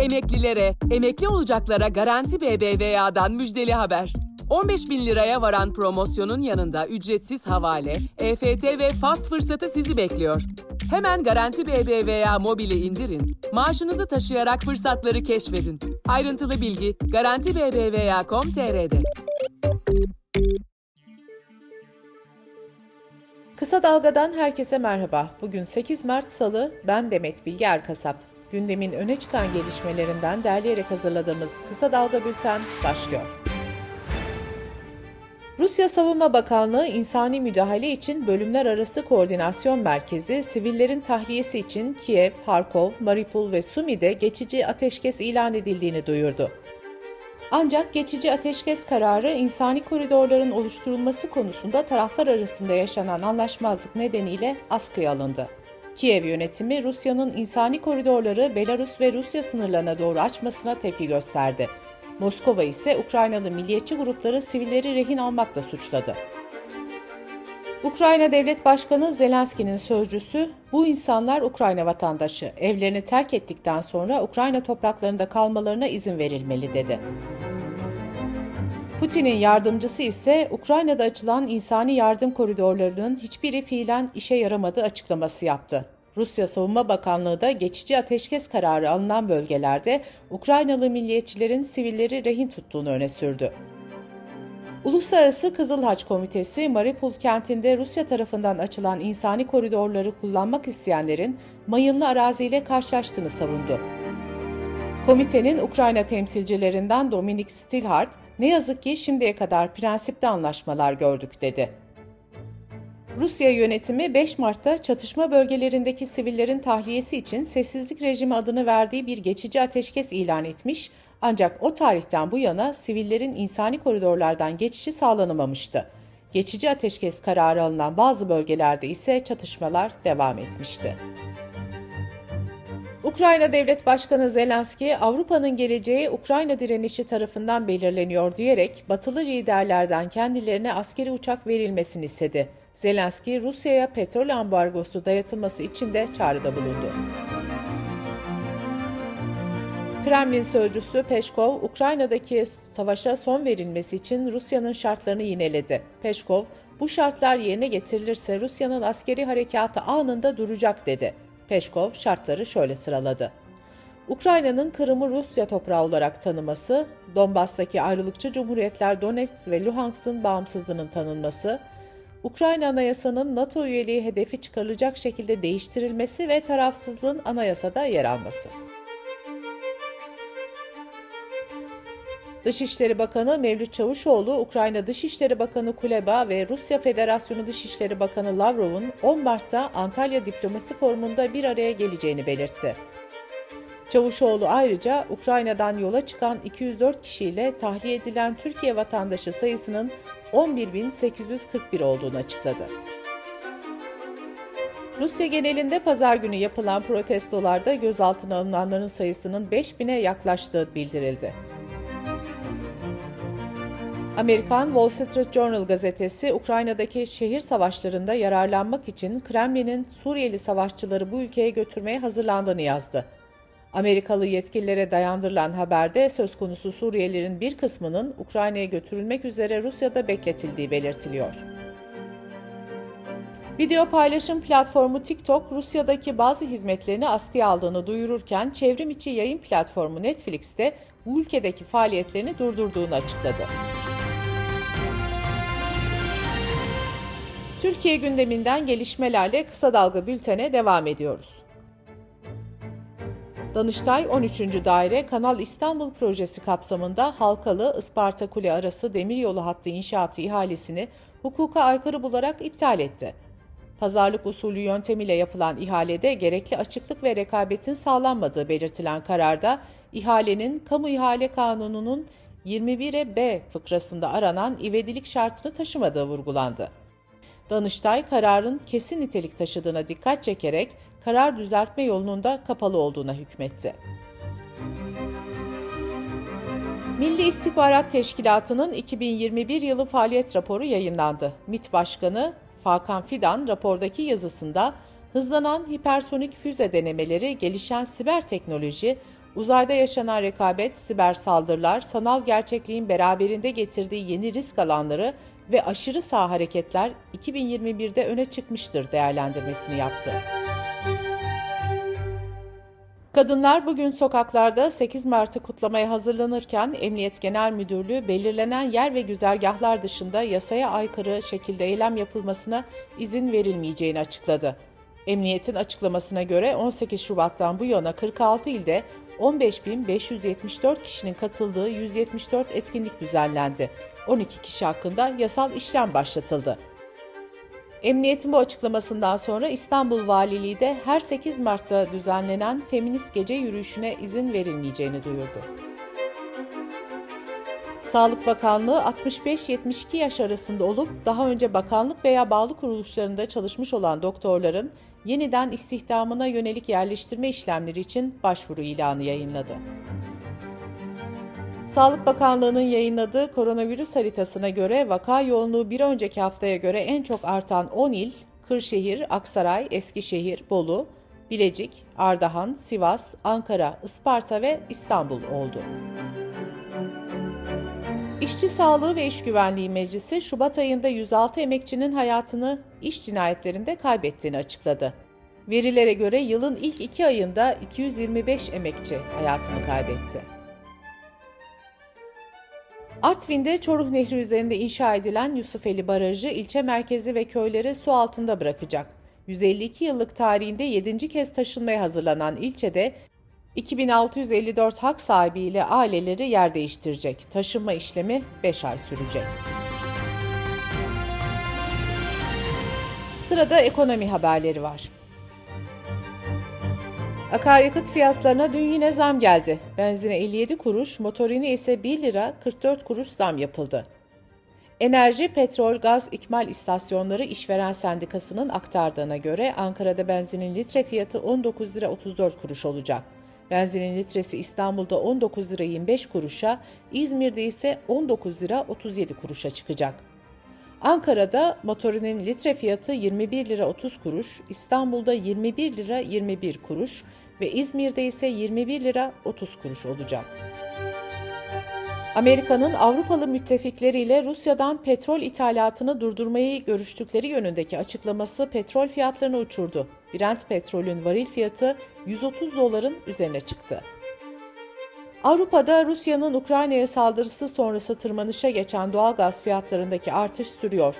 Emeklilere, emekli olacaklara Garanti BBVA'dan müjdeli haber. 15 bin liraya varan promosyonun yanında ücretsiz havale, EFT ve fast fırsatı sizi bekliyor. Hemen Garanti BBVA mobili indirin, maaşınızı taşıyarak fırsatları keşfedin. Ayrıntılı bilgi garantibbva.com.tr'de. Kısa Dalga'dan herkese merhaba. Bugün 8 Mart Salı, ben Demet Bilge Erkasap. Gündemin öne çıkan gelişmelerinden derleyerek hazırladığımız Kısa Dalga Bülten başlıyor. Rusya Savunma Bakanlığı insani müdahale için bölümler arası koordinasyon merkezi sivillerin tahliyesi için Kiev, Harkov, Mariupol ve Sumi'de geçici ateşkes ilan edildiğini duyurdu. Ancak geçici ateşkes kararı insani koridorların oluşturulması konusunda taraflar arasında yaşanan anlaşmazlık nedeniyle askıya alındı. Kiev yönetimi Rusya'nın insani koridorları Belarus ve Rusya sınırlarına doğru açmasına tepki gösterdi. Moskova ise Ukraynalı milliyetçi grupları sivilleri rehin almakla suçladı. Ukrayna Devlet Başkanı Zelenski'nin sözcüsü, bu insanlar Ukrayna vatandaşı, evlerini terk ettikten sonra Ukrayna topraklarında kalmalarına izin verilmeli dedi. Putin'in yardımcısı ise Ukrayna'da açılan insani yardım koridorlarının hiçbiri fiilen işe yaramadığı açıklaması yaptı. Rusya Savunma Bakanlığı da geçici ateşkes kararı alınan bölgelerde Ukraynalı milliyetçilerin sivilleri rehin tuttuğunu öne sürdü. Uluslararası Kızıl Haç Komitesi, Mariupol kentinde Rusya tarafından açılan insani koridorları kullanmak isteyenlerin mayınlı araziyle karşılaştığını savundu. Komitenin Ukrayna temsilcilerinden Dominik Stilhart, ne yazık ki şimdiye kadar prensipte anlaşmalar gördük dedi. Rusya yönetimi 5 Mart'ta çatışma bölgelerindeki sivillerin tahliyesi için sessizlik rejimi adını verdiği bir geçici ateşkes ilan etmiş ancak o tarihten bu yana sivillerin insani koridorlardan geçişi sağlanamamıştı. Geçici ateşkes kararı alınan bazı bölgelerde ise çatışmalar devam etmişti. Ukrayna Devlet Başkanı Zelenski, Avrupa'nın geleceği Ukrayna direnişi tarafından belirleniyor diyerek batılı liderlerden kendilerine askeri uçak verilmesini istedi. Zelenski, Rusya'ya petrol ambargosu dayatılması için de çağrıda bulundu. Kremlin sözcüsü Peşkov, Ukrayna'daki savaşa son verilmesi için Rusya'nın şartlarını yineledi. Peşkov, bu şartlar yerine getirilirse Rusya'nın askeri harekatı anında duracak dedi. Peşkov şartları şöyle sıraladı. Ukrayna'nın Kırım'ı Rusya toprağı olarak tanıması, Donbas'taki ayrılıkçı cumhuriyetler Donetsk ve Luhansk'ın bağımsızlığının tanınması, Ukrayna Anayasa'nın NATO üyeliği hedefi çıkarılacak şekilde değiştirilmesi ve tarafsızlığın anayasada yer alması. Dışişleri Bakanı Mevlüt Çavuşoğlu, Ukrayna Dışişleri Bakanı Kuleba ve Rusya Federasyonu Dışişleri Bakanı Lavrov'un 10 Mart'ta Antalya Diplomasi Forumu'nda bir araya geleceğini belirtti. Çavuşoğlu ayrıca Ukrayna'dan yola çıkan 204 kişiyle tahliye edilen Türkiye vatandaşı sayısının 11.841 olduğunu açıkladı. Rusya genelinde pazar günü yapılan protestolarda gözaltına alınanların sayısının 5000'e yaklaştığı bildirildi. Amerikan Wall Street Journal gazetesi Ukrayna'daki şehir savaşlarında yararlanmak için Kremlin'in Suriyeli savaşçıları bu ülkeye götürmeye hazırlandığını yazdı. Amerikalı yetkililere dayandırılan haberde söz konusu Suriyelilerin bir kısmının Ukrayna'ya götürülmek üzere Rusya'da bekletildiği belirtiliyor. Video paylaşım platformu TikTok, Rusya'daki bazı hizmetlerini askıya aldığını duyururken çevrim içi yayın platformu Netflix de bu ülkedeki faaliyetlerini durdurduğunu açıkladı. Türkiye gündeminden gelişmelerle kısa dalga bültene devam ediyoruz. Danıştay 13. Daire Kanal İstanbul projesi kapsamında Halkalı Isparta Kule arası demiryolu hattı inşaatı ihalesini hukuka aykırı bularak iptal etti. Pazarlık usulü yöntemiyle yapılan ihalede gerekli açıklık ve rekabetin sağlanmadığı belirtilen kararda ihalenin Kamu İhale Kanunu'nun 21'e B fıkrasında aranan ivedilik şartını taşımadığı vurgulandı. Danıştay kararın kesin nitelik taşıdığına dikkat çekerek karar düzeltme yolunun da kapalı olduğuna hükmetti. Milli İstihbarat Teşkilatı'nın 2021 yılı faaliyet raporu yayınlandı. MİT Başkanı Fakan Fidan rapordaki yazısında hızlanan hipersonik füze denemeleri, gelişen siber teknoloji, Uzayda yaşanan rekabet, siber saldırılar, sanal gerçekliğin beraberinde getirdiği yeni risk alanları ve aşırı sağ hareketler 2021'de öne çıkmıştır değerlendirmesini yaptı. Kadınlar bugün sokaklarda 8 Mart'ı kutlamaya hazırlanırken Emniyet Genel Müdürlüğü belirlenen yer ve güzergahlar dışında yasaya aykırı şekilde eylem yapılmasına izin verilmeyeceğini açıkladı. Emniyetin açıklamasına göre 18 Şubat'tan bu yana 46 ilde 15.574 kişinin katıldığı 174 etkinlik düzenlendi. 12 kişi hakkında yasal işlem başlatıldı. Emniyetin bu açıklamasından sonra İstanbul Valiliği de her 8 Mart'ta düzenlenen feminist gece yürüyüşüne izin verilmeyeceğini duyurdu. Sağlık Bakanlığı 65-72 yaş arasında olup daha önce bakanlık veya bağlı kuruluşlarında çalışmış olan doktorların yeniden istihdamına yönelik yerleştirme işlemleri için başvuru ilanı yayınladı. Sağlık Bakanlığı'nın yayınladığı koronavirüs haritasına göre vaka yoğunluğu bir önceki haftaya göre en çok artan 10 il, Kırşehir, Aksaray, Eskişehir, Bolu, Bilecik, Ardahan, Sivas, Ankara, Isparta ve İstanbul oldu. İşçi Sağlığı ve İş Güvenliği Meclisi Şubat ayında 106 emekçinin hayatını iş cinayetlerinde kaybettiğini açıkladı. Verilere göre yılın ilk iki ayında 225 emekçi hayatını kaybetti. Artvin'de Çoruh Nehri üzerinde inşa edilen Yusufeli Barajı ilçe merkezi ve köyleri su altında bırakacak. 152 yıllık tarihinde 7. kez taşınmaya hazırlanan ilçede 2654 hak sahibi ile aileleri yer değiştirecek. Taşınma işlemi 5 ay sürecek. Sırada ekonomi haberleri var. Akaryakıt fiyatlarına dün yine zam geldi. Benzine 57 kuruş, motorine ise 1 lira 44 kuruş zam yapıldı. Enerji, Petrol, Gaz İkmal İstasyonları İşveren Sendikası'nın aktardığına göre Ankara'da benzinin litre fiyatı 19 lira 34 kuruş olacak. Benzinin litresi İstanbul'da 19 lira 25 kuruşa, İzmir'de ise 19 lira 37 kuruşa çıkacak. Ankara'da motorinin litre fiyatı 21 lira 30 kuruş, İstanbul'da 21 lira 21 kuruş ve İzmir'de ise 21 lira 30 kuruş olacak. Amerika'nın Avrupalı müttefikleriyle Rusya'dan petrol ithalatını durdurmayı görüştükleri yönündeki açıklaması petrol fiyatlarını uçurdu. Brent petrolün varil fiyatı 130 doların üzerine çıktı. Avrupa'da Rusya'nın Ukrayna'ya saldırısı sonrası tırmanışa geçen doğal gaz fiyatlarındaki artış sürüyor.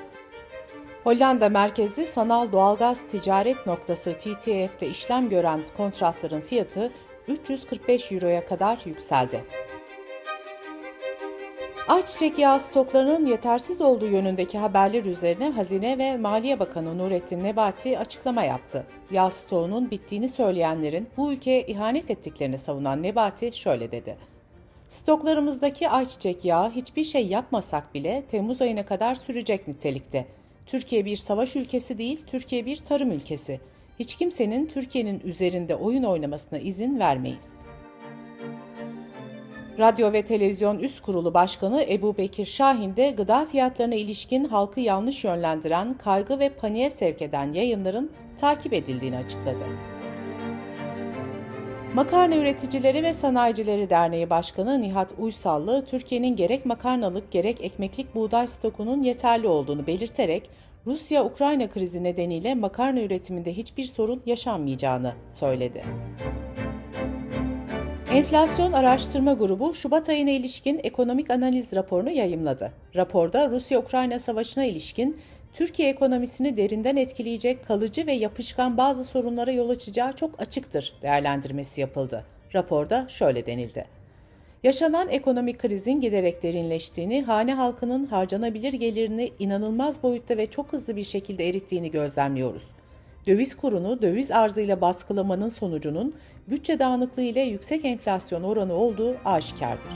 Hollanda merkezli sanal doğalgaz ticaret noktası TTF'de işlem gören kontratların fiyatı 345 euroya kadar yükseldi. Ayçiçek yağı stoklarının yetersiz olduğu yönündeki haberler üzerine Hazine ve Maliye Bakanı Nurettin Nebati açıklama yaptı. Yağ stoğunun bittiğini söyleyenlerin bu ülkeye ihanet ettiklerini savunan Nebati şöyle dedi. Stoklarımızdaki ayçiçek yağı hiçbir şey yapmasak bile Temmuz ayına kadar sürecek nitelikte. Türkiye bir savaş ülkesi değil, Türkiye bir tarım ülkesi. Hiç kimsenin Türkiye'nin üzerinde oyun oynamasına izin vermeyiz. Radyo ve Televizyon Üst Kurulu Başkanı Ebu Bekir Şahin de gıda fiyatlarına ilişkin halkı yanlış yönlendiren, kaygı ve paniğe sevk eden yayınların takip edildiğini açıkladı. Makarna Üreticileri ve Sanayicileri Derneği Başkanı Nihat Uysallı, Türkiye'nin gerek makarnalık gerek ekmeklik buğday stokunun yeterli olduğunu belirterek, Rusya-Ukrayna krizi nedeniyle makarna üretiminde hiçbir sorun yaşanmayacağını söyledi. Enflasyon Araştırma Grubu Şubat ayına ilişkin ekonomik analiz raporunu yayımladı. Raporda Rusya-Ukrayna savaşına ilişkin Türkiye ekonomisini derinden etkileyecek kalıcı ve yapışkan bazı sorunlara yol açacağı çok açıktır değerlendirmesi yapıldı. Raporda şöyle denildi. Yaşanan ekonomik krizin giderek derinleştiğini, hane halkının harcanabilir gelirini inanılmaz boyutta ve çok hızlı bir şekilde erittiğini gözlemliyoruz. Döviz kurunu döviz arzıyla baskılamanın sonucunun bütçe dağınıklığı ile yüksek enflasyon oranı olduğu aşikardır.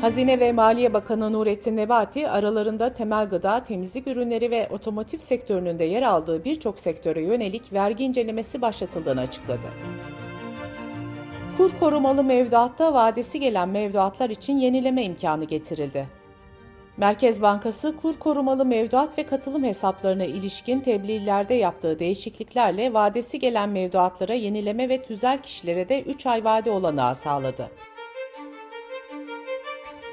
Hazine ve Maliye Bakanı Nurettin Nebati aralarında temel gıda, temizlik ürünleri ve otomotiv sektörünün de yer aldığı birçok sektöre yönelik vergi incelemesi başlatıldığını açıkladı. Kur korumalı mevduatta vadesi gelen mevduatlar için yenileme imkanı getirildi. Merkez Bankası kur korumalı mevduat ve katılım hesaplarına ilişkin tebliğlerde yaptığı değişikliklerle vadesi gelen mevduatlara yenileme ve tüzel kişilere de 3 ay vade olanağı sağladı.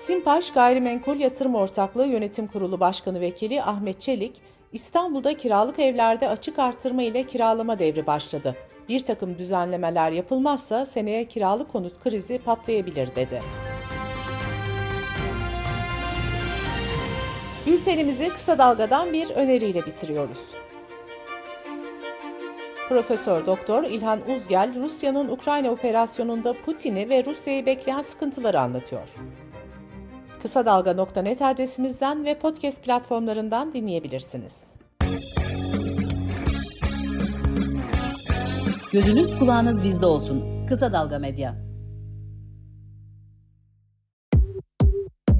Simpaş Gayrimenkul Yatırım Ortaklığı Yönetim Kurulu Başkanı Vekili Ahmet Çelik, İstanbul'da kiralık evlerde açık arttırma ile kiralama devri başladı. Bir takım düzenlemeler yapılmazsa seneye kiralık konut krizi patlayabilir dedi. Bültenimizi kısa dalgadan bir öneriyle bitiriyoruz. Profesör Doktor İlhan Uzgel, Rusya'nın Ukrayna operasyonunda Putin'i ve Rusya'yı bekleyen sıkıntıları anlatıyor. Kısa Dalga.net adresimizden ve podcast platformlarından dinleyebilirsiniz. Gözünüz kulağınız bizde olsun. Kısa Dalga Medya.